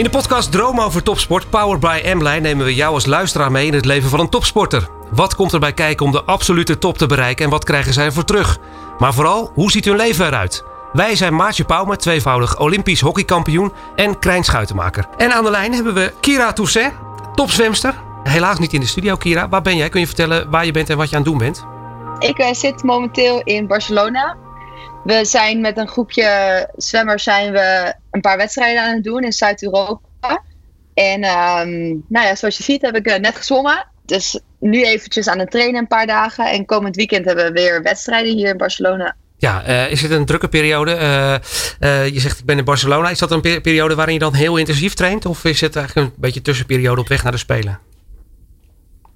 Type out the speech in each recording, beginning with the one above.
In de podcast Dromen over Topsport, powered by Amline, nemen we jou als luisteraar mee in het leven van een topsporter. Wat komt erbij kijken om de absolute top te bereiken en wat krijgen zij ervoor terug? Maar vooral, hoe ziet hun leven eruit? Wij zijn Maartje Pauwme, tweevoudig Olympisch hockeykampioen en Krijn Schuitenmaker. En aan de lijn hebben we Kira Toussaint, topzwemster. Helaas niet in de studio, Kira. Waar ben jij? Kun je vertellen waar je bent en wat je aan het doen bent? Ik uh, zit momenteel in Barcelona. We zijn met een groepje zwemmers zijn we een paar wedstrijden aan het doen in Zuid-Europa. En um, nou ja, zoals je ziet heb ik uh, net gezwommen. Dus nu eventjes aan het trainen een paar dagen. En komend weekend hebben we weer wedstrijden hier in Barcelona. Ja, uh, is het een drukke periode? Uh, je zegt ik ben in Barcelona. Is dat een per periode waarin je dan heel intensief traint? Of is het eigenlijk een beetje tussenperiode op weg naar de Spelen?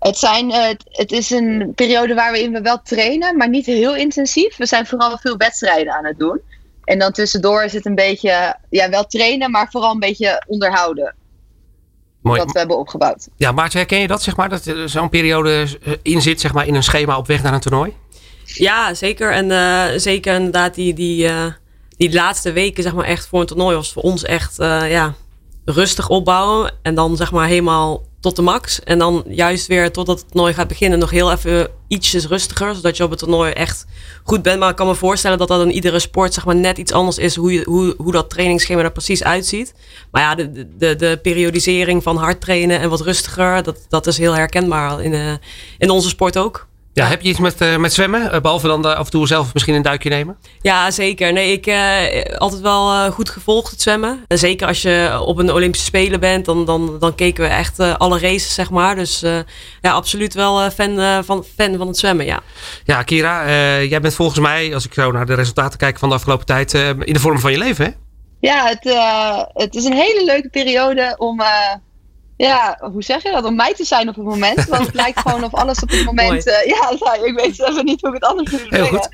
Het, zijn, het is een periode waarin we wel trainen, maar niet heel intensief. We zijn vooral veel wedstrijden aan het doen. En dan tussendoor is het een beetje, ja, wel trainen, maar vooral een beetje onderhouden. Mooi. Wat we hebben opgebouwd. Ja, Maartje, herken je dat, zeg maar? Dat zo'n periode in zit, zeg maar, in een schema op weg naar een toernooi? Ja, zeker. En uh, zeker inderdaad die, die, uh, die laatste weken zeg maar echt voor een toernooi was voor ons echt uh, ja, rustig opbouwen. En dan zeg maar helemaal tot de max. En dan juist weer totdat het toernooi gaat beginnen nog heel even ietsjes rustiger. Zodat je op het toernooi echt goed bent. Maar ik kan me voorstellen dat dat in iedere sport zeg maar net iets anders is. Hoe, je, hoe, hoe dat trainingsschema er precies uitziet. Maar ja, de, de, de periodisering van hard trainen en wat rustiger. Dat, dat is heel herkenbaar in, in onze sport ook. Ja, heb je iets met, uh, met zwemmen? Uh, behalve dan uh, af en toe zelf misschien een duikje nemen? Ja, zeker. Nee, ik altijd wel goed gevolgd het zwemmen. En zeker als je op een Olympische Spelen bent, dan, dan, dan keken we echt alle races, zeg maar. Dus ja, absoluut wel fan, van, fan van het zwemmen, ja. Ja, Kira, jij bent volgens mij, als ik zo naar de resultaten kijk van de afgelopen tijd, in de vorm van je leven, hè? Ja, het, het is een hele leuke periode om ja, hoe zeg je dat? Om mij te zijn op het moment. Want het lijkt gewoon of alles op het moment. Uh, ja, nou, ik weet even niet hoe ik het anders moet zeggen.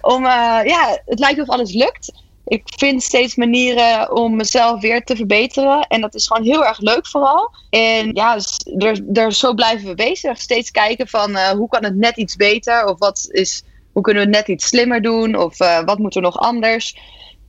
Om, uh, ja, het lijkt of alles lukt. Ik vind steeds manieren om mezelf weer te verbeteren. En dat is gewoon heel erg leuk vooral. En ja, er, er, zo blijven we bezig. Steeds kijken van uh, hoe kan het net iets beter? Of wat is, hoe kunnen we het net iets slimmer doen? Of wat moet er nog anders?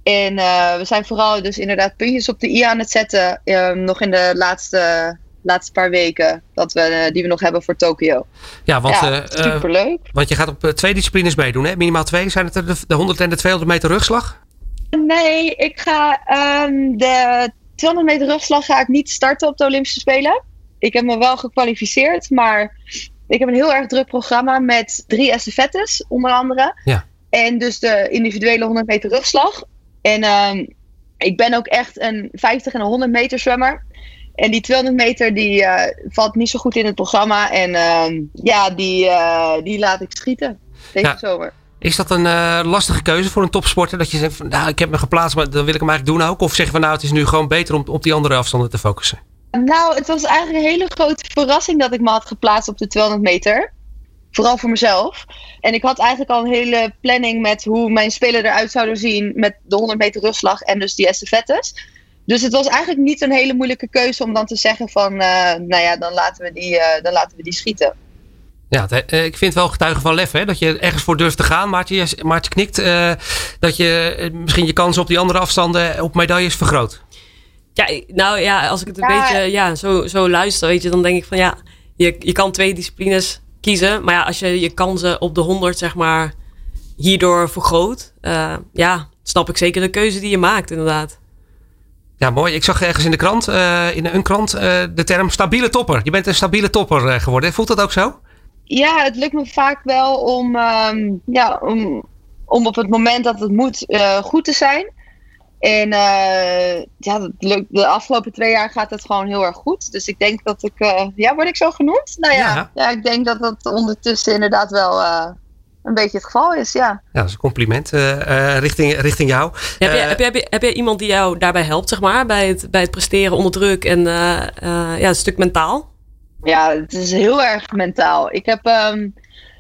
En uh, we zijn vooral dus inderdaad puntjes op de i aan het zetten. Uh, nog in de laatste, laatste paar weken dat we, uh, die we nog hebben voor Tokio. Ja, want, ja, superleuk. want je gaat op twee disciplines meedoen, hè? Minimaal twee. Zijn het er de, de 100 en de 200 meter rugslag? Nee, ik ga um, de 200 meter rugslag ga ik niet starten op de Olympische Spelen. Ik heb me wel gekwalificeerd, maar ik heb een heel erg druk programma met drie estafettes, onder andere. Ja. En dus de individuele 100 meter rugslag. En uh, ik ben ook echt een 50 en een 100 meter zwemmer. En die 200 meter die uh, valt niet zo goed in het programma. En uh, ja, die, uh, die laat ik schieten deze ja. zomer. Is dat een lastige keuze voor een topsporter? Dat je zegt van nou, ik heb me geplaatst, maar dan wil ik hem eigenlijk doen ook. Of zeggen van nou, het is nu gewoon beter om op die andere afstanden te focussen? Nou, het was eigenlijk een hele grote verrassing dat ik me had geplaatst op de 200 meter. Vooral voor mezelf. En ik had eigenlijk al een hele planning met hoe mijn spelen eruit zouden zien met de 100 meter rugslag en dus die estafettes. Dus het was eigenlijk niet een hele moeilijke keuze om dan te zeggen van, uh, nou ja, dan laten we die, uh, dan laten we die schieten. Ja, ik vind wel getuigen van lef, hè? dat je ergens voor durft te gaan. Maartje, Maartje knikt uh, dat je misschien je kansen op die andere afstanden op medailles vergroot. Ja, nou ja, als ik het een ja. beetje ja, zo, zo luister, weet je, dan denk ik van ja, je, je kan twee disciplines kiezen. Maar ja, als je je kansen op de 100 zeg maar hierdoor vergroot, uh, ja, snap ik zeker de keuze die je maakt inderdaad. Ja, mooi. Ik zag ergens in de krant, uh, in een krant, uh, de term stabiele topper. Je bent een stabiele topper geworden. Voelt dat ook zo? Ja, het lukt me vaak wel om, um, ja, om, om op het moment dat het moet goed te zijn. En uh, ja, de afgelopen twee jaar gaat het gewoon heel erg goed. Dus ik denk dat ik, uh, ja, word ik zo genoemd? Nou ja, ja. ja ik denk dat dat ondertussen inderdaad wel uh, een beetje het geval is, ja. Ja, dat is een compliment richting, richting jou. heb, je, heb, je, heb, je, heb je iemand die jou daarbij helpt, zeg maar, bij het, bij het presteren onder druk en ja, een stuk mentaal? Ja, het is heel erg mentaal. Ik heb um,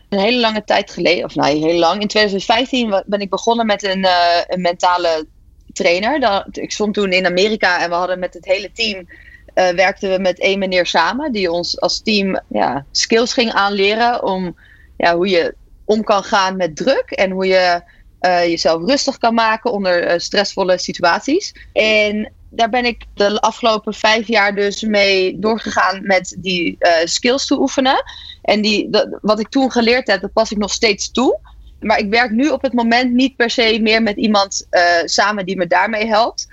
een hele lange tijd geleden, of nou heel lang, in 2015 ben ik begonnen met een, uh, een mentale trainer. Dat, ik stond toen in Amerika en we hadden met het hele team uh, werkten we met één meneer samen die ons als team ja, skills ging aanleren om ja, hoe je om kan gaan met druk en hoe je uh, jezelf rustig kan maken onder uh, stressvolle situaties. En daar ben ik de afgelopen vijf jaar dus mee doorgegaan met die skills te oefenen. En die, wat ik toen geleerd heb, dat pas ik nog steeds toe. Maar ik werk nu op het moment niet per se meer met iemand samen die me daarmee helpt.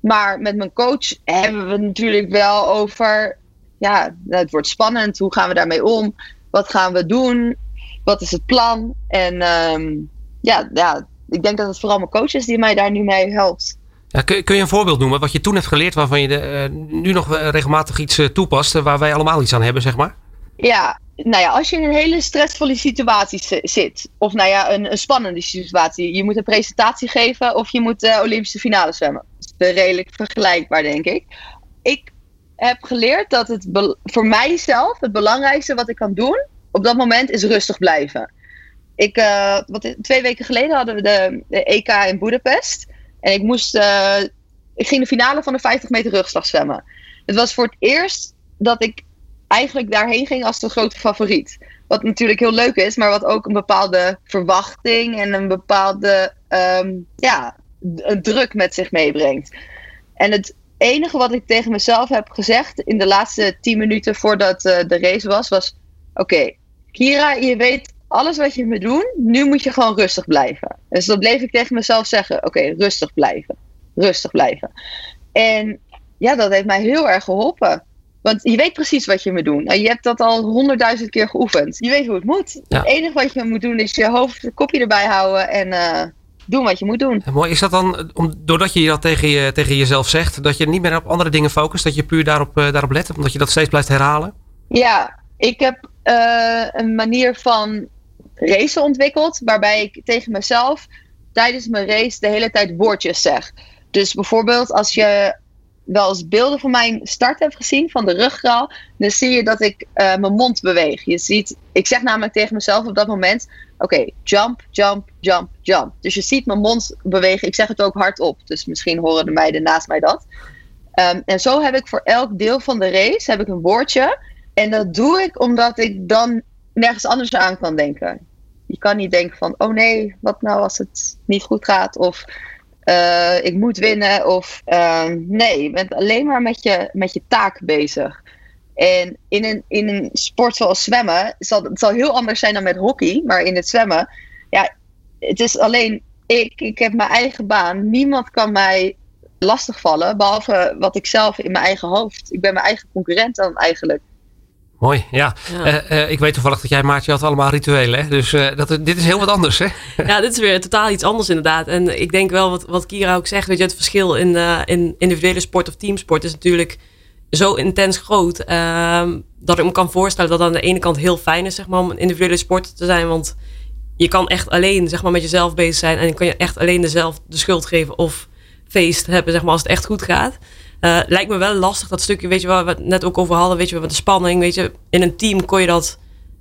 Maar met mijn coach hebben we natuurlijk wel over. Ja, het wordt spannend. Hoe gaan we daarmee om? Wat gaan we doen? Wat is het plan? En um, ja, ja, ik denk dat het vooral mijn coach is die mij daar nu mee helpt. Ja, kun, kun, je een voorbeeld noemen wat je toen hebt geleerd waarvan je de, uh, nu nog regelmatig iets toepast waar wij allemaal iets aan hebben, zeg maar? Ja, nou ja, als je in een hele stressvolle situatie zit, of nou ja, een, spannende situatie, je moet een presentatie geven of je moet de Olympische finale zwemmen redelijk vergelijkbaar, denk ik. Ik heb geleerd dat het voor mijzelf het belangrijkste wat ik kan doen op dat moment is rustig blijven. Ik, uh, wat, twee weken geleden hadden we de, EK in Budapest. En ik moest. Ik ging de finale van de 50 meter rugslag zwemmen. Het was voor het eerst dat ik eigenlijk daarheen ging als de grote favoriet. Wat natuurlijk heel leuk is, maar wat ook een bepaalde verwachting en een bepaalde um, ja, een druk met zich meebrengt. En het enige wat ik tegen mezelf heb gezegd in de laatste tien minuten voordat uh, de race was, was: Oké, Kira, je weet alles wat je moet doen. Nu moet je gewoon rustig blijven. Dus dat bleef ik tegen mezelf zeggen: Oké, rustig blijven. Rustig blijven. En ja, dat heeft mij heel erg geholpen. Want je weet precies wat je moet doen. En je hebt dat al honderdduizend keer geoefend. Je weet hoe het moet. Het enige wat je moet doen is je hoofd, kopje erbij houden en uh, doen wat je moet doen. mooi. Is dat dan, om, doordat je dat tegen, je, tegen jezelf zegt, dat je niet meer op andere dingen focust, dat je puur daarop, uh, daarop let, omdat je dat steeds blijft herhalen? Ja, ik heb uh, een manier van racen ontwikkeld, waarbij ik tegen mezelf tijdens mijn race de hele tijd woordjes zeg. Dus bijvoorbeeld als je wel eens beelden van mijn start hebt gezien, van de ruggraal, dan zie je dat ik uh, mijn mond beweeg. Je ziet, ik zeg namelijk tegen mezelf op dat moment: oké, jump, jump, jump, jump. Dus je ziet mijn mond bewegen. Ik zeg het ook hardop, dus misschien horen de meiden naast mij dat. Um, en zo heb ik voor elk deel van de race heb ik een woordje. En dat doe ik omdat ik dan nergens anders aan kan denken. Je kan niet denken van, oh nee, wat nou als het niet goed gaat? Of uh, ik moet winnen. Of uh, nee, je bent alleen maar met je, met je taak bezig. En in een, in een sport zoals zwemmen, zal, het zal heel anders zijn dan met hockey. Maar in het zwemmen, ja, het is alleen ik. Ik heb mijn eigen baan. Niemand kan mij lastigvallen, behalve wat ik zelf in mijn eigen hoofd. Ik ben mijn eigen concurrent dan eigenlijk. Mooi, ja. ja. Uh, uh, ik weet toevallig dat jij, Maartje, had allemaal rituelen. Hè? Dus uh, dat, dit is heel wat anders, hè? Ja, dit is weer totaal iets anders inderdaad. En ik denk wel, wat, wat Kira ook zegt, weet je, het verschil in, in individuele sport of teamsport is natuurlijk zo intens groot. Ehm, dat ik me kan voorstellen dat het aan de ene kant heel fijn is, zeg maar, om een individuele sport te zijn. Want je kan echt alleen, zeg maar, met jezelf bezig zijn. En kan je echt alleen dezelf de schuld geven of feest hebben, zeg maar, als het echt goed gaat. Uh, lijkt me wel lastig, dat stukje, weet je, waar we het net ook over hadden, weet je, met de spanning, weet je, in een team kon je dat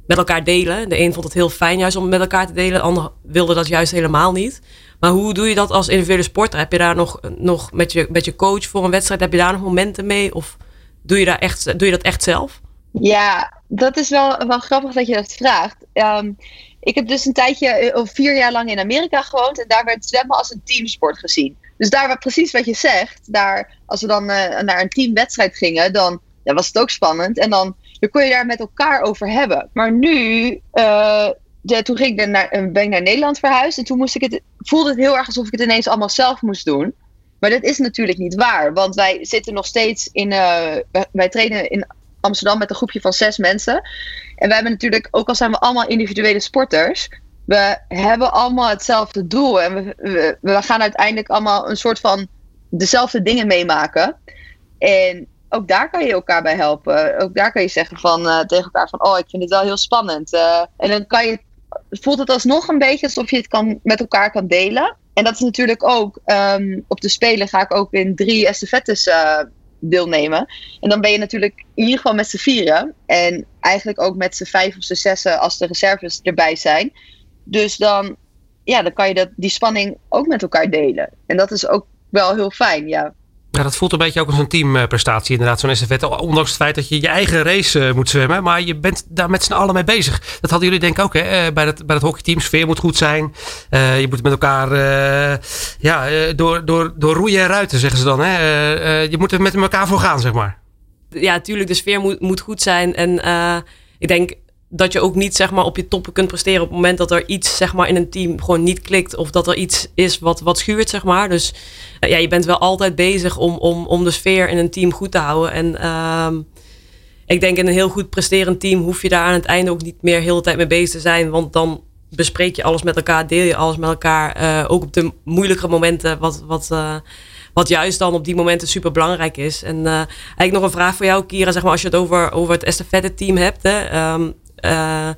met elkaar delen. De een vond het heel fijn juist om met elkaar te delen, de ander wilde dat juist helemaal niet. Maar hoe doe je dat als individuele sporter? Heb je daar nog, nog met, je, met je coach voor een wedstrijd, heb je daar nog momenten mee? Of doe je, daar echt, doe je dat echt zelf? Ja, dat is wel, wel grappig dat je dat vraagt. Um, ik heb dus een tijdje, of vier jaar lang in Amerika gewoond. En daar werd zwemmen als een teamsport gezien. Dus daar precies wat je zegt, daar, als we dan uh, naar een teamwedstrijd gingen, dan ja, was het ook spannend. En dan, dan kon je daar met elkaar over hebben. Maar nu, de, toen ging ik naar, ben ik naar Nederland verhuisd. En toen moest ik het, voelde het heel erg alsof ik het ineens allemaal zelf moest doen. Maar dat is natuurlijk niet waar. Want wij zitten nog steeds in. Wij trainen in Amsterdam met een groepje van zes mensen. En wij hebben natuurlijk, ook al zijn we allemaal individuele sporters we hebben allemaal hetzelfde doel. En we, we, we, gaan uiteindelijk allemaal een soort van dezelfde dingen meemaken. En ook daar kan je elkaar bij helpen. Ook daar kan je zeggen van, uh, tegen elkaar van, oh, ik vind het wel heel spannend. Uh, en dan kan je, voelt het alsnog een beetje alsof je het kan, met elkaar kan delen. En dat is natuurlijk ook, um, op de Spelen ga ik ook in drie estafettes uh, deelnemen. En dan ben je natuurlijk in ieder geval met z'n vieren. En eigenlijk ook met z'n vijf of z'n zessen als de reserves erbij zijn. Dus dan, ja, dan kan je dat, die spanning ook met elkaar delen. En dat is ook wel heel fijn, ja. Ja, dat voelt een beetje ook als een teamprestatie inderdaad, zo'n estafette. Ondanks het feit dat je je eigen race uh, moet zwemmen. Maar je bent daar met z'n allen mee bezig. Dat hadden jullie denk ik ook hè, eh, bij, het, bij het hockeyteam. Sfeer moet goed zijn. Uh, je moet met elkaar uh, ja, door, door, door roeien en ruiten, zeggen ze dan. Hè. je moet er met elkaar voor gaan, zeg maar. Ja, natuurlijk. De sfeer moet, moet goed zijn. En ik denk dat je ook niet zeg maar, op je toppen kunt presteren op het moment dat er iets zeg maar, in een team gewoon niet klikt. Of dat er iets is wat, wat schuurt, zeg maar. Dus uh, ja, je bent wel altijd bezig om, om, om de sfeer in een team goed te houden. En uh, ik denk in een heel goed presterend team hoef je daar aan het einde ook niet meer heel de tijd mee bezig te zijn. Want dan bespreek je alles met elkaar, deel je alles met elkaar. Uh, ook op de moeilijkere momenten, wat, wat, uh, wat juist dan op die momenten super belangrijk is. En uh, eigenlijk nog een vraag voor jou, Kira. Zeg maar, als je het over, over het estafette team hebt. Hè, um, uh,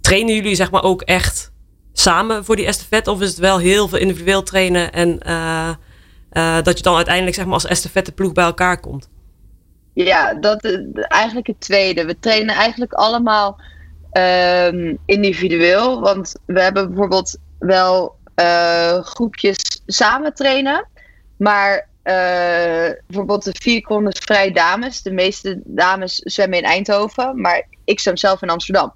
trainen jullie zeg maar ook echt samen voor die estafette? Of is het wel heel veel individueel trainen en uh, uh, dat je dan uiteindelijk zeg maar als estafette ploeg bij elkaar komt? Ja, dat eigenlijk het tweede. We trainen eigenlijk allemaal um, individueel. Want we hebben bijvoorbeeld wel groepjes samen trainen. Maar bijvoorbeeld de vier konden vrij dames. De meeste dames zwemmen in Eindhoven, maar ik zwem zelf in Amsterdam.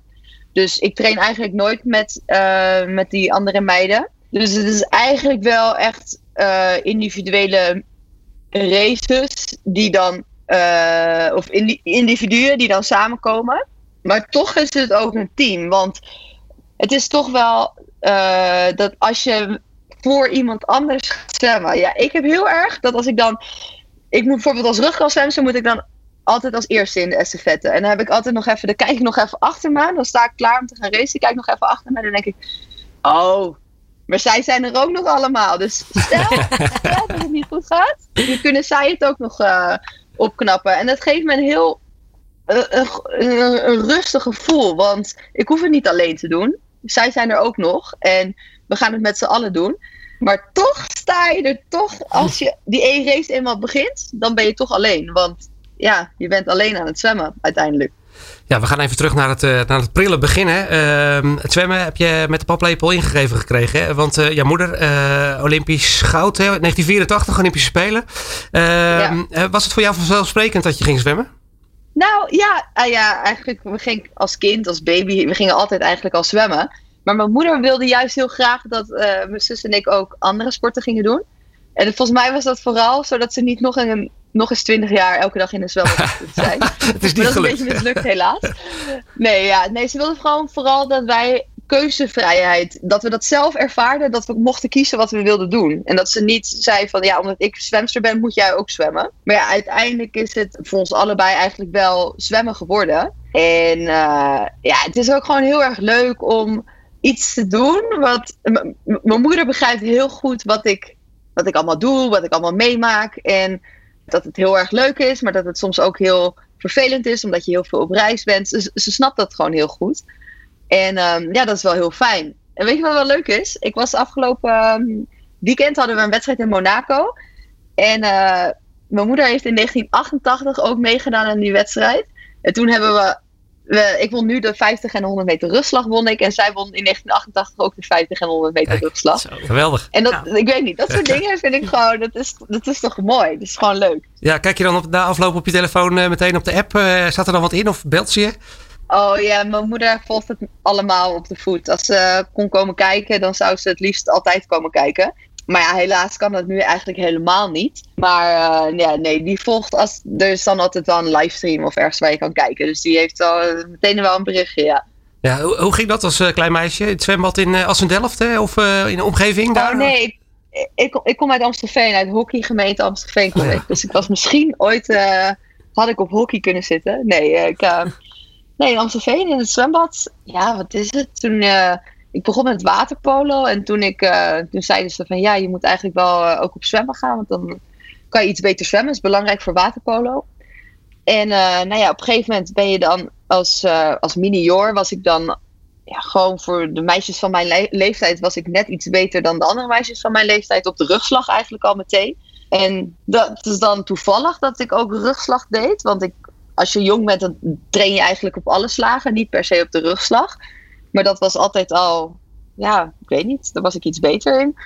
Dus ik train eigenlijk nooit met, uh, met die andere meiden. Dus het is eigenlijk wel echt uh, individuele races die dan, of individuen die dan samenkomen. Maar toch is het ook een team, want het is toch wel dat als je voor iemand anders gaat zwemmen. Ja, ik heb heel erg dat als ik dan. Ik moet bijvoorbeeld als zwemmen, moet ik dan altijd als eerste in de estafette. En dan heb ik altijd nog even. Dan kijk ik nog even achter me. Dan sta ik klaar om te gaan racen. Ik kijk nog even achter me. En dan denk ik. Oh, maar zij zijn er ook nog allemaal. Dus stel, stel dat het niet goed gaat. Dan kunnen zij het ook nog uh, opknappen. En dat geeft me een heel. Uh, een rustig gevoel. Want ik hoef het niet alleen te doen. Zij zijn er ook nog. En we gaan het met z'n allen doen. Maar toch sta je er toch, als je die één race eenmaal begint, dan ben je toch alleen. Want ja, je bent alleen aan het zwemmen uiteindelijk. Ja, we gaan even terug naar het, uh, naar het prille begin. Hè. Uh, het zwemmen heb je met de paplepel ingegeven gekregen. Hè? Want uh, jouw moeder, uh, Olympisch goud, hè? 1984, Olympische Spelen. Ehm, ja. was het voor jou vanzelfsprekend dat je ging zwemmen? Nou ja, ja, eigenlijk we gingen als kind, als baby, we gingen altijd eigenlijk al zwemmen. Maar mijn moeder wilde juist heel graag dat mijn zus en ik ook andere sporten gingen doen. En volgens mij was dat vooral zodat ze niet nog, een, nog eens twintig jaar elke dag in een zwembad zijn. Het is niet dat gelukt. is een beetje mislukt helaas. Nee, ja, nee, ze wilde gewoon vooral dat wij keuzevrijheid, dat we dat zelf ervaarden, dat we mochten kiezen wat we wilden doen. En dat ze niet zei van ja, omdat ik zwemster ben, moet jij ook zwemmen. Maar ja, uiteindelijk is het voor ons allebei eigenlijk wel zwemmen geworden. En uh, ja, het is ook gewoon heel erg leuk om iets te doen. Wat mijn moeder begrijpt heel goed wat ik, wat ik allemaal doe, wat ik allemaal meemaak. En dat het heel erg leuk is, maar dat het soms ook heel vervelend is, omdat je heel veel op reis bent. Ze, snapt dat gewoon heel goed. En um, ja, dat is wel heel fijn. En weet je wat wel leuk is? Ik was afgelopen um, weekend hadden we een wedstrijd in Monaco. En uh, mijn moeder heeft in 1988 ook meegedaan aan die wedstrijd. En toen hebben we we, ik won nu de 50 en de 100 meter rugslag won ik. En zij won in 1988 ook de 50 en 100 meter Kijk, rugslag. Zo. Geweldig. En dat, ja. ik weet niet, dat soort dingen vind ik gewoon, dat is, dat is toch mooi. Dat is gewoon leuk. Ja, kijk je dan op, na afloop op je telefoon uh, meteen op de app? Uh, staat er dan wat in of belt ze je? Oh ja, mijn moeder volgt het allemaal op de voet. Als ze kon komen kijken, dan zou ze het liefst altijd komen kijken. Maar ja, helaas kan dat nu eigenlijk helemaal niet. Maar uh, ja, nee, die volgt als. Er is dan altijd wel een livestream of ergens waar je kan kijken. Dus die heeft al meteen wel een berichtje, ja. Ja, hoe, hoe ging dat als uh, klein meisje? Het zwembad in uh, Assendelft hè? of in de omgeving daar? Oh nee, ik, ik, ik kom uit Amstelveen, uit hockeygemeente Amstelveen kom ik. Dus ik was misschien ooit. had ik op hockey kunnen zitten? Nee, ik. nee, in Amstelveen in het zwembad. Ja, wat is het? Toen ik begon met waterpolo. En toen, ik, uh, toen zeiden ze van ja, je moet eigenlijk wel uh, ook op zwemmen gaan. Want dan kan je iets beter zwemmen. Dat is belangrijk voor waterpolo. En uh, nou ja, op een gegeven moment ben je dan als, als mini-jor was ik dan ja, gewoon voor de meisjes van mijn le leeftijd was ik net iets beter dan de andere meisjes van mijn leeftijd. Op de rugslag eigenlijk al meteen. En dat is dan toevallig dat ik ook rugslag deed. Want ik, als je jong bent, dan train je eigenlijk op alle slagen. Niet per se op de rugslag. Maar dat was altijd al, ja, ik weet niet. Daar was ik iets beter in.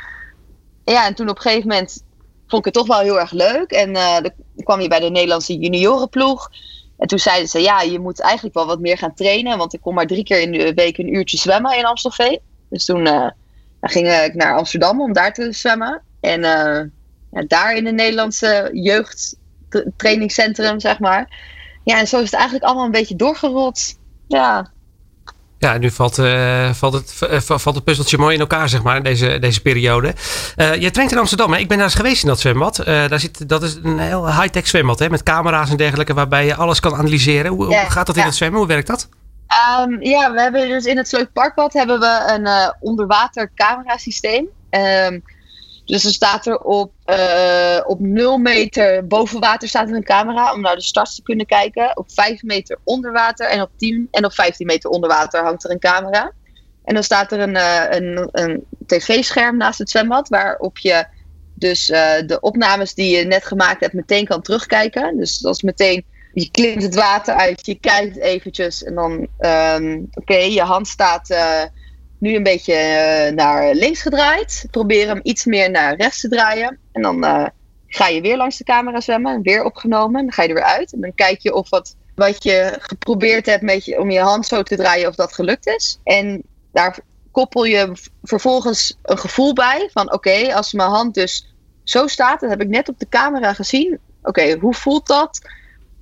Ja, en toen op een gegeven moment vond ik het toch wel heel erg leuk. En uh, dan kwam je bij de Nederlandse juniorenploeg. En toen zeiden ze, ja, je moet eigenlijk wel wat meer gaan trainen. Want ik kom maar drie keer in de week een uurtje zwemmen in Amstelveen. Dus toen uh, ging ik naar Amsterdam om daar te zwemmen. En uh, ja, daar in het Nederlandse jeugdtrainingscentrum, zeg maar. Ja, en zo is het eigenlijk allemaal een beetje doorgerold. Ja. Ja, nu valt, uh, valt, het, uh, valt het puzzeltje mooi in elkaar, zeg maar, deze, deze periode. Uh, jij traint in Amsterdam, hè? Ik ben daar eens geweest in dat zwembad. daar zit, dat is een heel high-tech zwembad, hè? Met camera's en dergelijke, waarbij je alles kan analyseren. Hoe, gaat dat ja. in het zwemmen? Hoe werkt dat? Um, ja, we hebben dus in het Sleutparkwad hebben we een onderwater camerasysteem. Um, dus er staat er op, uh, op 0 meter boven water staat er een camera om naar de start te kunnen kijken. Op 5 meter onder water en op 10 en op 15 meter onder water hangt er een camera. En dan staat er een, uh, een, een tv-scherm naast het zwembad waarop je dus uh, de opnames die je net gemaakt hebt meteen kan terugkijken. Dus dat is meteen, je klimt het water uit, je kijkt eventjes en dan, um, oké, je hand staat nu een beetje uh, naar links gedraaid. Probeer hem iets meer naar rechts te draaien. En dan uh, ga je weer langs de camera zwemmen. Weer opgenomen. Dan ga je er weer uit. En dan kijk je of wat, wat je geprobeerd hebt met je, om je hand zo te draaien, of dat gelukt is. En daar koppel je vervolgens een gevoel bij. Van oké, als mijn hand dus zo staat. Dat heb ik net op de camera gezien. Oké, hoe voelt dat?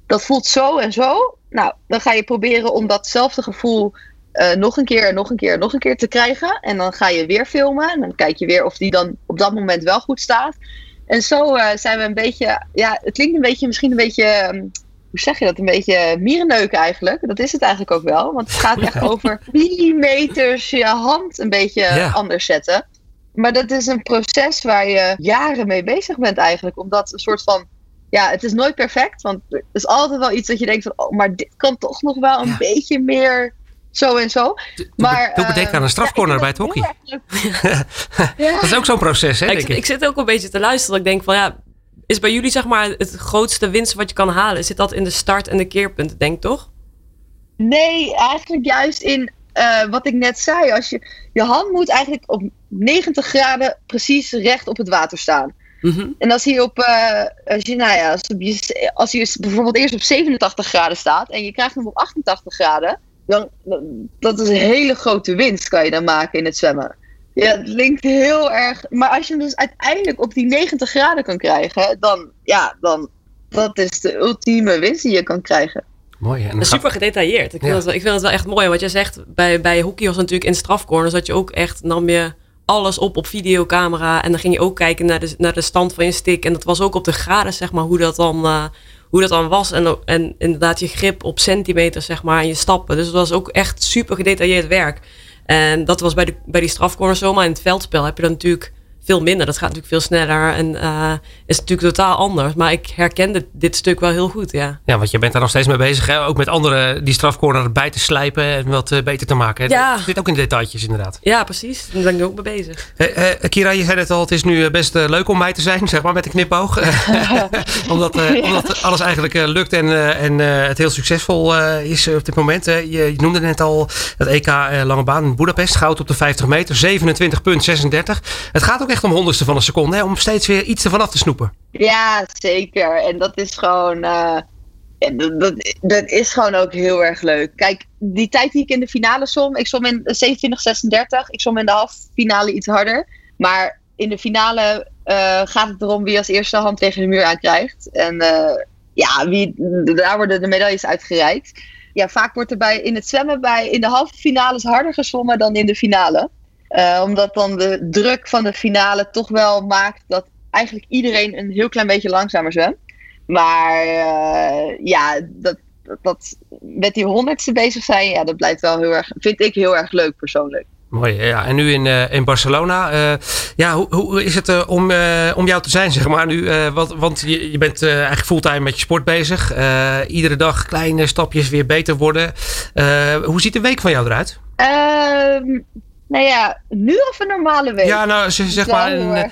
Dat voelt zo en zo. Nou, dan ga je proberen om datzelfde gevoel uh, nog een keer nog een keer nog een keer te krijgen. En dan ga je weer filmen. En dan kijk je weer of die dan op dat moment wel goed staat. En zo uh, zijn we een beetje. Ja, het klinkt een beetje, misschien een beetje. Um, hoe zeg je dat? Een beetje mierenneuken eigenlijk. Dat is het eigenlijk ook wel. Want het gaat echt over millimeters je hand een beetje ja. anders zetten. Maar dat is een proces waar je jaren mee bezig bent eigenlijk. Omdat een soort van ja, het is nooit perfect. Want er is altijd wel iets dat je denkt van, oh, maar dit kan toch nog wel een ja. beetje meer zo en zo. Maar, Doe bedenken uh, aan een strafcorner ja, bij het hockey. ja. Dat is ook zo'n proces, hè, ik, ik. ik. zit ook een beetje te luisteren. Ik denk van, ja, is bij jullie zeg maar het grootste winst wat je kan halen? Zit dat in de start en de keerpunten, denk toch? Nee, eigenlijk juist in uh, wat ik net zei. Als je, je hand moet eigenlijk op 90 graden precies recht op het water staan. Mm -hmm. En als hij op, uh, als je, nou ja, als je, als je bijvoorbeeld eerst op 87 graden staat en je krijgt hem op 88 graden, dan, dat is een hele grote winst kan je dan maken in het zwemmen. Ja, het linkt heel erg. Maar als je hem dus uiteindelijk op die 90 graden kan krijgen, dan ja, dan dat is de ultieme winst die je kan krijgen. Mooi. En super gedetailleerd. Ik vind, het wel, ik vind het wel echt mooi. Wat jij zegt, bij, bij hockey was natuurlijk in strafcorners dat je ook echt nam je alles op op videocamera. En dan ging je ook kijken naar de, naar de stand van je stick. En dat was ook op de graden, zeg maar, hoe dat dan, uh, hoe dat dan was. En, en inderdaad je grip op centimeters, zeg maar, en je stappen. Dus het was ook echt super gedetailleerd werk. En dat was bij, de, bij die strafcorner zo. Maar in het veldspel heb je dan natuurlijk veel minder. Dat gaat natuurlijk veel sneller en uh, is natuurlijk totaal anders. Maar ik herkende dit stuk wel heel goed, ja. Ja, want je bent daar nog steeds mee bezig, hè? Ook met anderen die strafcorner erbij te slijpen en wat uh, beter te maken. Ja. Dat zit ook in de detailtjes, inderdaad. Ja, precies. Daar ben ik ook mee bezig. Uh, Kira, je zei het al, het is nu best leuk om mij te zijn, zeg maar, met een knipoog. omdat, omdat alles eigenlijk lukt en, en het heel succesvol is op dit moment. Je, je, noemde net al het EK Lange Baan in Budapest, goud op de 50 meter, 27,36. Het gaat ook echt om honderdste van een seconde. Hè, om steeds weer iets ervan af te snoepen. Ja, zeker. En dat is gewoon. Uh, dat, dat, is gewoon ook heel erg leuk. Kijk, die tijd die ik in de finale som. Ik som in 27-36. Ik som in de halve finale iets harder. Maar in de finale uh, gaat het erom wie als eerste hand tegen de muur aankrijgt. En uh, ja, wie, daar worden de medailles uitgereikt. Ja, vaak wordt er bij, in het zwemmen bij, in de halve finales harder gezwommen dan in de finale. Uh, omdat dan de druk van de finale toch wel maakt dat eigenlijk iedereen een heel klein beetje langzamer zwemt. Maar uh, ja, dat, dat, met die honderdste bezig zijn, ja, dat blijft wel heel erg, vind ik heel erg leuk persoonlijk. Mooi, ja. En nu in, uh, in Barcelona. Uh, ja, hoe, hoe is het uh, om, om jou te zijn, zeg maar, nu? want want je, je bent eigenlijk fulltime met je sport bezig. iedere dag kleine stapjes weer beter worden. hoe ziet de week van jou eruit? Nou ja, nu of een normale week? Ja, nou zeg maar in,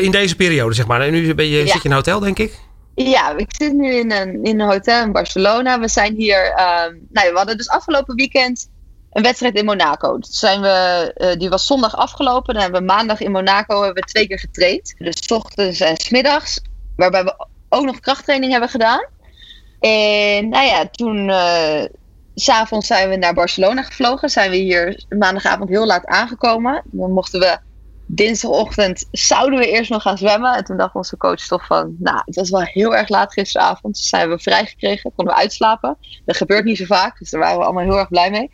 in, deze periode, zeg maar. En nu ben je, zit je in een hotel, denk ik? Ja, ik zit nu in een, in een hotel in Barcelona. We zijn hier, uh, nou, we hadden dus afgelopen weekend een wedstrijd in Monaco. Dus zijn we, uh, die was zondag afgelopen. Dan hebben we maandag in Monaco hebben we twee keer getraind. Dus s ochtends en s middags. Waarbij we ook nog krachttraining hebben gedaan. En nou ja, toen, uh, s'avonds zijn we naar Barcelona gevlogen. Zijn we hier maandagavond heel laat aangekomen. Dan mochten we dinsdagochtend zouden we eerst nog gaan zwemmen. En toen dacht onze coach toch van, nou, het was wel heel erg laat gisteravond. Dus zijn we vrijgekregen, konden we uitslapen. Dat gebeurt niet zo vaak, dus daar waren we allemaal heel erg blij mee.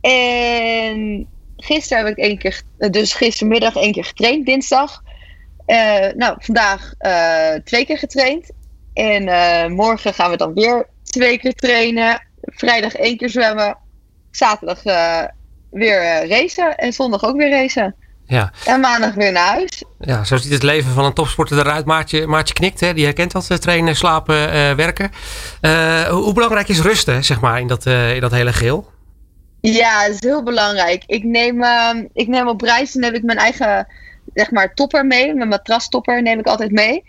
En gisteren heb ik één keer, dus gistermiddag één keer getraind, dinsdag. Uh, nou, vandaag uh, twee keer getraind. En uh, morgen gaan we dan weer twee keer trainen. Vrijdag één keer zwemmen. Zaterdag weer racen. En zondag ook weer racen. Ja. En maandag weer naar huis. Ja, zo ziet het leven van een topsporter eruit. Maartje, Maartje knikt, hè? die herkent dat trainen, slapen, uh, werken. Uh, hoe belangrijk is rusten, zeg maar, in dat, uh, in dat hele geheel? Ja, het is heel belangrijk. Ik neem, ehm, ik neem op reis en heb ik mijn eigen zeg maar, topper mee. Mijn matrastopper neem ik altijd mee.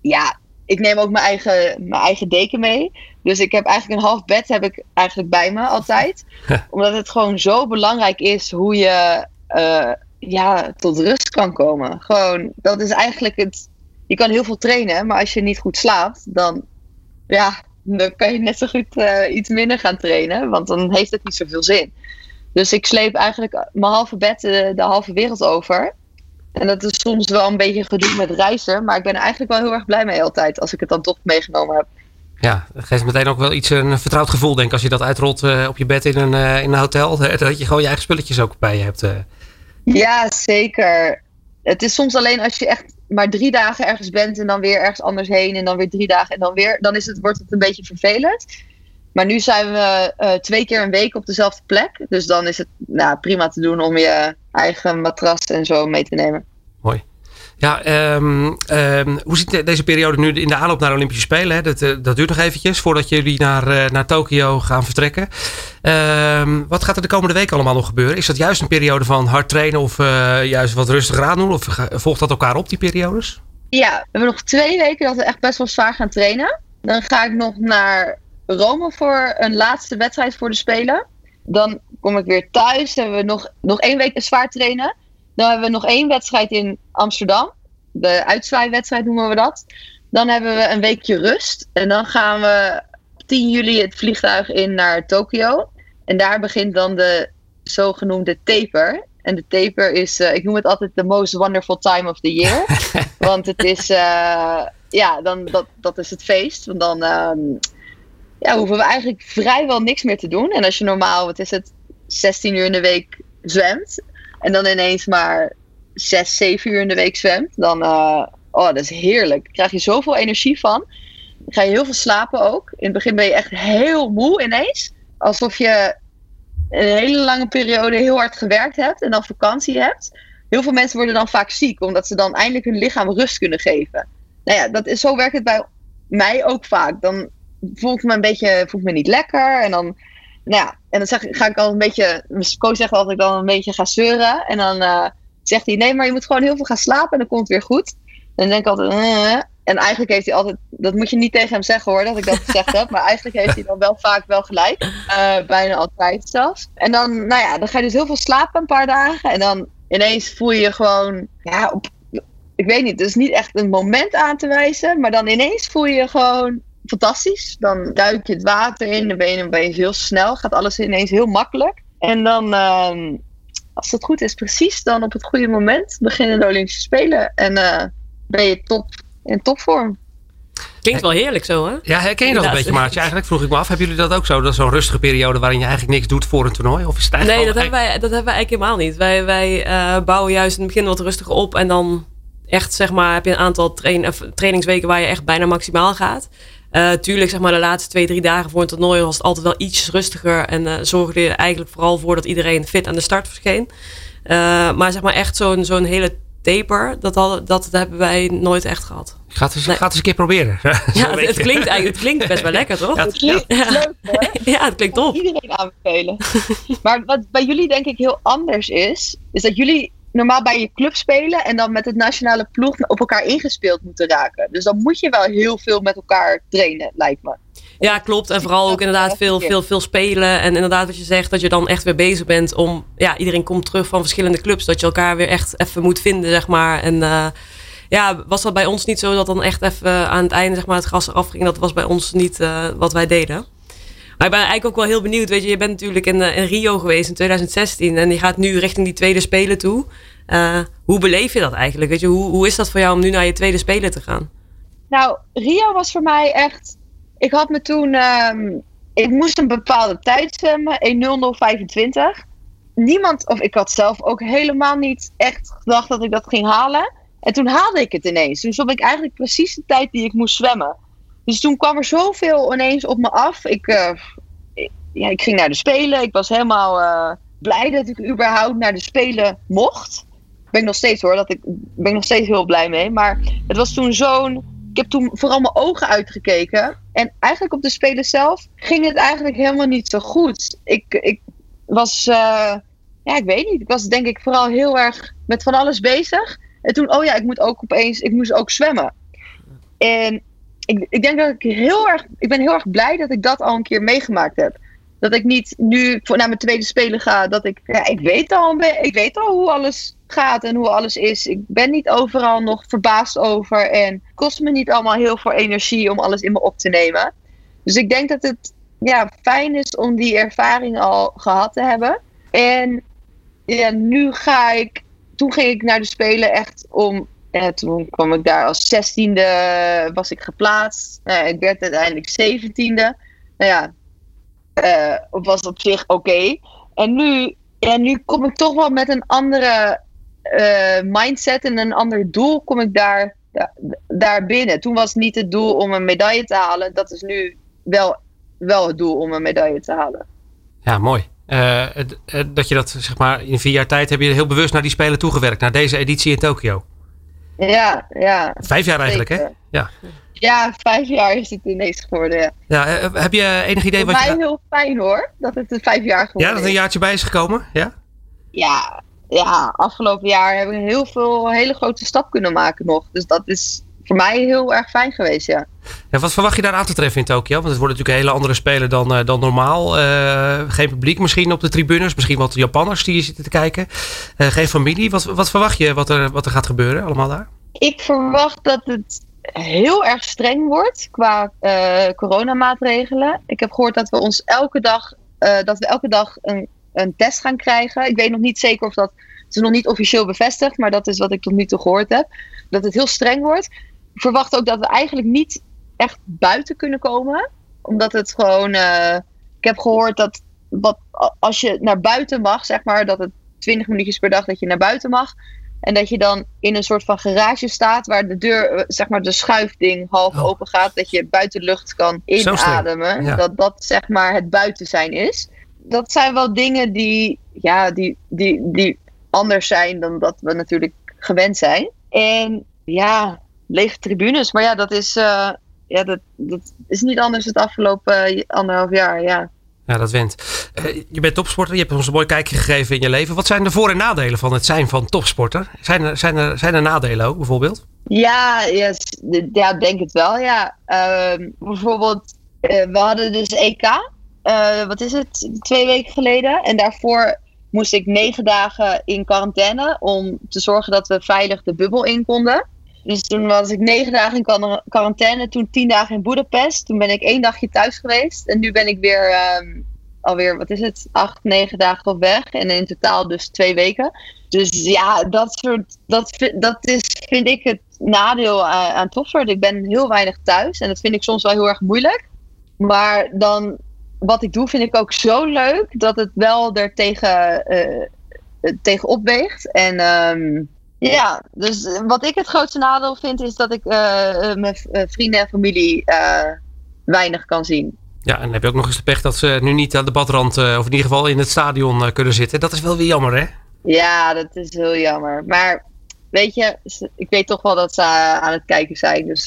Ja, ik neem ook mijn eigen, mijn eigen deken mee. Dus ik heb eigenlijk een half bed heb ik eigenlijk bij me altijd. Omdat het gewoon zo belangrijk is hoe je ja, tot rust kan komen. Gewoon, dat is eigenlijk het. Je kan heel veel trainen, maar als je niet goed slaapt, dan, ja, dan kan je net zo goed uh, iets minder gaan trainen, want dan heeft het niet zoveel zin. Dus ik sleep eigenlijk mijn halve bed de, de halve wereld over. En dat is soms wel een beetje gedoe met reizen, maar ik ben er eigenlijk wel heel erg blij mee altijd als ik het dan toch meegenomen heb. Ja, dat geeft meteen ook wel iets een vertrouwd gevoel, denk ik, als je dat uitrolt uh, op je bed in een, uh, in een hotel. Dat je gewoon je eigen spulletjes ook bij je hebt. Ja, zeker. Het is soms alleen als je echt maar drie dagen ergens bent en dan weer ergens anders heen en dan weer drie dagen en dan weer, dan is het, wordt het een beetje vervelend. Maar nu zijn we uh, twee keer een week op dezelfde plek. Dus dan is het nou, prima te doen om je eigen matras en zo mee te nemen. Mooi. Ja, um, um, hoe ziet deze periode nu in de aanloop naar de Olympische Spelen? Hè? Dat, uh, dat duurt nog eventjes voordat jullie naar, uh, naar Tokio gaan vertrekken. Um, wat gaat er de komende week allemaal nog gebeuren? Is dat juist een periode van hard trainen of uh, juist wat rustiger aan doen? Of volgt dat elkaar op, die periodes? Ja, we hebben nog twee weken dat we echt best wel zwaar gaan trainen. Dan ga ik nog naar Rome voor een laatste wedstrijd voor de Spelen. Dan kom ik weer thuis. Dan hebben we nog, nog één week zwaar trainen. Dan hebben we nog één wedstrijd in Amsterdam. De uitzwaaiwedstrijd noemen we dat. Dan hebben we een weekje rust. En dan gaan we 10 juli het vliegtuig in naar Tokio. En daar begint dan de zogenoemde taper. En de taper is, uh, ik noem het altijd the most wonderful time of the year. Want het is, uh, ja, dan, dat, dat is het feest. Want dan um, ja, hoeven we eigenlijk vrijwel niks meer te doen. En als je normaal, wat is het, 16 uur in de week zwemt. En dan ineens maar 6, 7 uur in de week zwemt. Dan, uh, oh, dat is heerlijk. Krijg je zoveel energie van. Dan ga je heel veel slapen ook. In het begin ben je echt heel moe ineens. Alsof je een hele lange periode heel hard gewerkt hebt en dan vakantie hebt. Heel veel mensen worden dan vaak ziek, omdat ze dan eindelijk hun lichaam rust kunnen geven. Nou ja, dat is, zo werkt het bij mij ook vaak. Dan voel ik me een beetje voel me niet lekker. En dan, nou ja, en dan zeg, ga ik al een beetje. Mijn coach zegt altijd dat ik dan een beetje ga zeuren. En dan uh, zegt hij: nee, maar je moet gewoon heel veel gaan slapen en dan komt het weer goed. En dan denk ik altijd: uh, en eigenlijk heeft hij altijd, dat moet je niet tegen hem zeggen hoor, dat ik dat gezegd heb. Maar eigenlijk heeft hij dan wel vaak wel gelijk. Uh, bijna altijd zelfs. En dan, nou ja, dan ga je dus heel veel slapen een paar dagen. En dan ineens voel je je gewoon, ja, op, ik weet niet, het is niet echt een moment aan te wijzen. Maar dan ineens voel je je gewoon fantastisch. Dan duik je het water in, dan ben je opeens heel snel. Gaat alles ineens heel makkelijk. En dan, uh, als het goed is, precies dan op het goede moment beginnen de Olympische Spelen. En uh, ben je top in topvorm. Klinkt wel heerlijk zo, hè? Ja, herken je dat een beetje, Maartje? Eigenlijk vroeg ik me af, hebben jullie dat ook zo? Dat is zo'n rustige periode waarin je eigenlijk niks doet voor een toernooi? Of is het nee, dat hebben, wij, dat hebben wij eigenlijk helemaal niet. Wij, wij uh, bouwen juist in het begin wat rustiger op en dan echt, zeg maar, heb je een aantal train, of, trainingsweken waar je echt bijna maximaal gaat. Uh, tuurlijk, zeg maar, de laatste twee, drie dagen voor een toernooi was het altijd wel iets rustiger en uh, zorgde je eigenlijk vooral voor dat iedereen fit aan de start verscheen. maar zeg maar echt zo'n zo'n hele taper, dat, al, dat hebben wij nooit echt gehad. Gaat eens, gaat eens een keer proberen. ja, het, klinkt, eigenlijk, het klinkt best wel lekker, toch? Ja, het klinkt ja. leuk hoor. Ja, het klinkt top. Iedereen aanbevelen. maar wat bij jullie denk ik heel anders is, is dat jullie normaal bij je club spelen en dan met het nationale ploeg op elkaar ingespeeld moeten raken. Dus dan moet je wel heel veel met elkaar trainen, lijkt me. Ja, klopt. En vooral ook inderdaad veel, veel, veel spelen. En inderdaad wat je zegt, dat je dan echt weer bezig bent om... Ja, iedereen komt terug van verschillende clubs. Dat je elkaar weer echt even moet vinden, zeg maar. En uh, ja, was dat bij ons niet zo dat dan echt even aan het einde zeg maar, het gas eraf ging? Dat was bij ons niet uh, wat wij deden. Maar ik ben eigenlijk ook wel heel benieuwd. Weet je, je bent natuurlijk in, in Rio geweest in 2016. En je gaat nu richting die tweede spelen toe. Uh, hoe beleef je dat eigenlijk? Weet je, hoe, hoe is dat voor jou om nu naar je tweede spelen te gaan? Nou, Rio was voor mij echt ik had me toen. Um, ik moest een bepaalde tijd zwemmen, 1.0025. Niemand, of ik had zelf ook helemaal niet echt gedacht dat ik dat ging halen. En toen haalde ik het ineens. Toen stond ik eigenlijk precies de tijd die ik moest zwemmen. Dus toen kwam er zoveel ineens op me af. Ik, ik ja, ik ging naar de Spelen. Ik was helemaal uh, blij dat ik überhaupt naar de Spelen mocht. Ben ik nog steeds hoor, dat ik ben ik nog steeds heel blij mee. Maar het was toen zo'n ik heb toen vooral mijn ogen uitgekeken. En eigenlijk op de Spelen zelf ging het eigenlijk helemaal niet zo goed. Ik, ik was, uh, ja, ik weet niet. Ik was denk ik vooral heel erg met van alles bezig. En toen, oh ja, ik moet ook opeens, ik moest ook zwemmen. En ik, ik denk dat ik heel erg, ik ben heel erg blij dat ik dat al een keer meegemaakt heb. Dat ik niet nu voor, naar mijn tweede spelen ga. Dat ik, ja, ik weet al, ik weet al hoe alles gaat en hoe alles is. Ik ben niet overal nog verbaasd over. En het kost me niet allemaal heel veel energie om alles in me op te nemen. Dus ik denk dat het ja, fijn is om die ervaring al gehad te hebben. En ja, nu ga ik. Toen ging ik naar de Spelen echt om. Ja, toen kwam ik daar als zestiende, was ik geplaatst. Nou, ik werd uiteindelijk zeventiende. Nou ja, uh, was op zich oké. En nu, ja, nu kom ik toch wel met een andere uh, mindset en een ander doel kom ik daar, daar binnen. Toen was niet het doel om een medaille te halen. Dat is nu wel, wel het doel om een medaille te halen. Ja, mooi. Dat je dat zeg maar in vier jaar tijd heb je heel bewust naar die spelen toegewerkt, naar deze editie in Tokio. Ja, ja. Vijf jaar eigenlijk, hè? Ja. Ja, vijf jaar is het ineens geworden. Ja, ja heb je enig idee Voor wat je. Mij heel fijn hoor, dat het vijf jaar geworden is. Ja, dat er een jaartje bij is gekomen, ja? Ja, ja, afgelopen jaar hebben we heel veel hele grote stap kunnen maken nog. Dus dat is voor mij heel erg fijn geweest, ja. ja wat verwacht je daar aan te treffen in Tokio? Want het wordt natuurlijk een hele andere speler dan, uh, dan normaal. Uh, geen publiek misschien op de tribunes. Misschien wat Japanners die je zitten te kijken. Uh, geen familie. Wat, wat verwacht je wat er, wat er gaat gebeuren allemaal daar? Ik verwacht dat het heel erg streng wordt qua coronamaatregelen. Ik heb gehoord dat we ons elke dag, dat we elke dag een een test gaan krijgen. Ik weet nog niet zeker of dat. Het is nog niet officieel bevestigd, maar dat is wat ik tot nu toe gehoord heb. Dat het heel streng wordt. Ik verwacht ook dat we eigenlijk niet echt buiten kunnen komen. Omdat het gewoon. Uh, ik heb gehoord dat wat, als je naar buiten mag, zeg maar, dat het 20 minuutjes per dag dat je naar buiten mag. En dat je dan in een soort van garage staat waar de deur, eh, zeg maar de schuifding half oh. open gaat. Dat je buitenlucht kan inademen. Dat dat zeg maar het buiten zijn is dat zijn wel dingen die, ja, die, die, die anders zijn dan dat we natuurlijk gewend zijn. En ja, lege tribunes. Maar ja, dat is, uh, ja, dat, dat is niet anders het afgelopen uh, anderhalf jaar. Ja. Ja, dat went. Uh, je bent topsporter, je hebt ons een mooi kijkje gegeven in je leven. Wat zijn de voor- en nadelen van het zijn van topsporter? Zijn er, zijn er, zijn er nadelen ook bijvoorbeeld? Ja, yes, ja denk het wel. Ja. Uh, bijvoorbeeld, we hadden dus EK. Uh, wat is het, twee weken geleden. En daarvoor moest ik negen dagen in quarantaine om te zorgen dat we veilig de bubbel in konden. Dus toen was ik negen dagen in quarantaine, toen tien dagen in Budapest. Toen ben ik één dagje thuis geweest. En nu ben ik weer um, alweer, wat is het, acht, negen dagen op weg. En in totaal dus twee weken. Dus ja, dat, soort, dat, dat is, vind ik het nadeel aan, aan topsport. Ik ben heel weinig thuis en dat vind ik soms wel heel erg moeilijk. Maar dan wat ik doe vind ik ook zo leuk dat het wel er tegen, uh, tegen opweegt. En um, ja, dus wat ik het grootste nadeel vind is dat ik uh, mijn vrienden en familie weinig kan zien. Ja, en dan heb je ook nog eens de pech dat ze nu niet aan de badrand, of in ieder geval in het stadion kunnen zitten. Dat is wel weer jammer, hè? Ja, dat is heel jammer. Maar weet je, ik weet toch wel dat ze aan het kijken zijn. Dus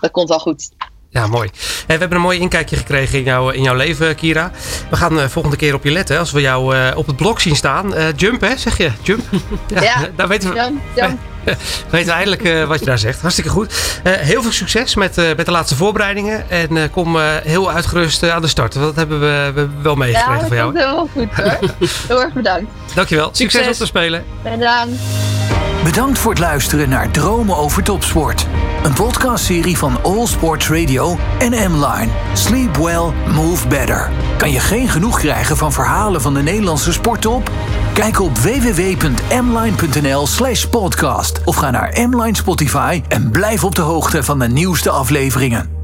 dat komt wel goed. Ja, mooi. we hebben een mooi inkijkje gekregen in, jou, in jouw leven, Kira. We gaan de volgende keer op je letten. Als we jou op het blok zien staan. jump, hè? Zeg je? Jump? Ja, ja daar weten we. Jump, jump. We weten eindelijk uh, wat je daar zegt. Hartstikke goed. Uh, heel veel succes met, uh, met de laatste voorbereidingen. En kom heel uitgerust aan de start. Dat hebben we, we wel meegekregen ja, van jou. Ja, heel goed hoor. heel erg bedankt. Dankjewel. Succes, succes op te spelen. Bedankt. Bedankt voor het luisteren naar Dromen over Topsport. Een podcastserie van All Sports Radio en M-Line. Sleep well, move better. Kan je geen genoeg krijgen van verhalen van de Nederlandse sporttop? Kijk op www.mline.nl slash podcast of ga naar Mline Spotify en blijf op de hoogte van de nieuwste afleveringen.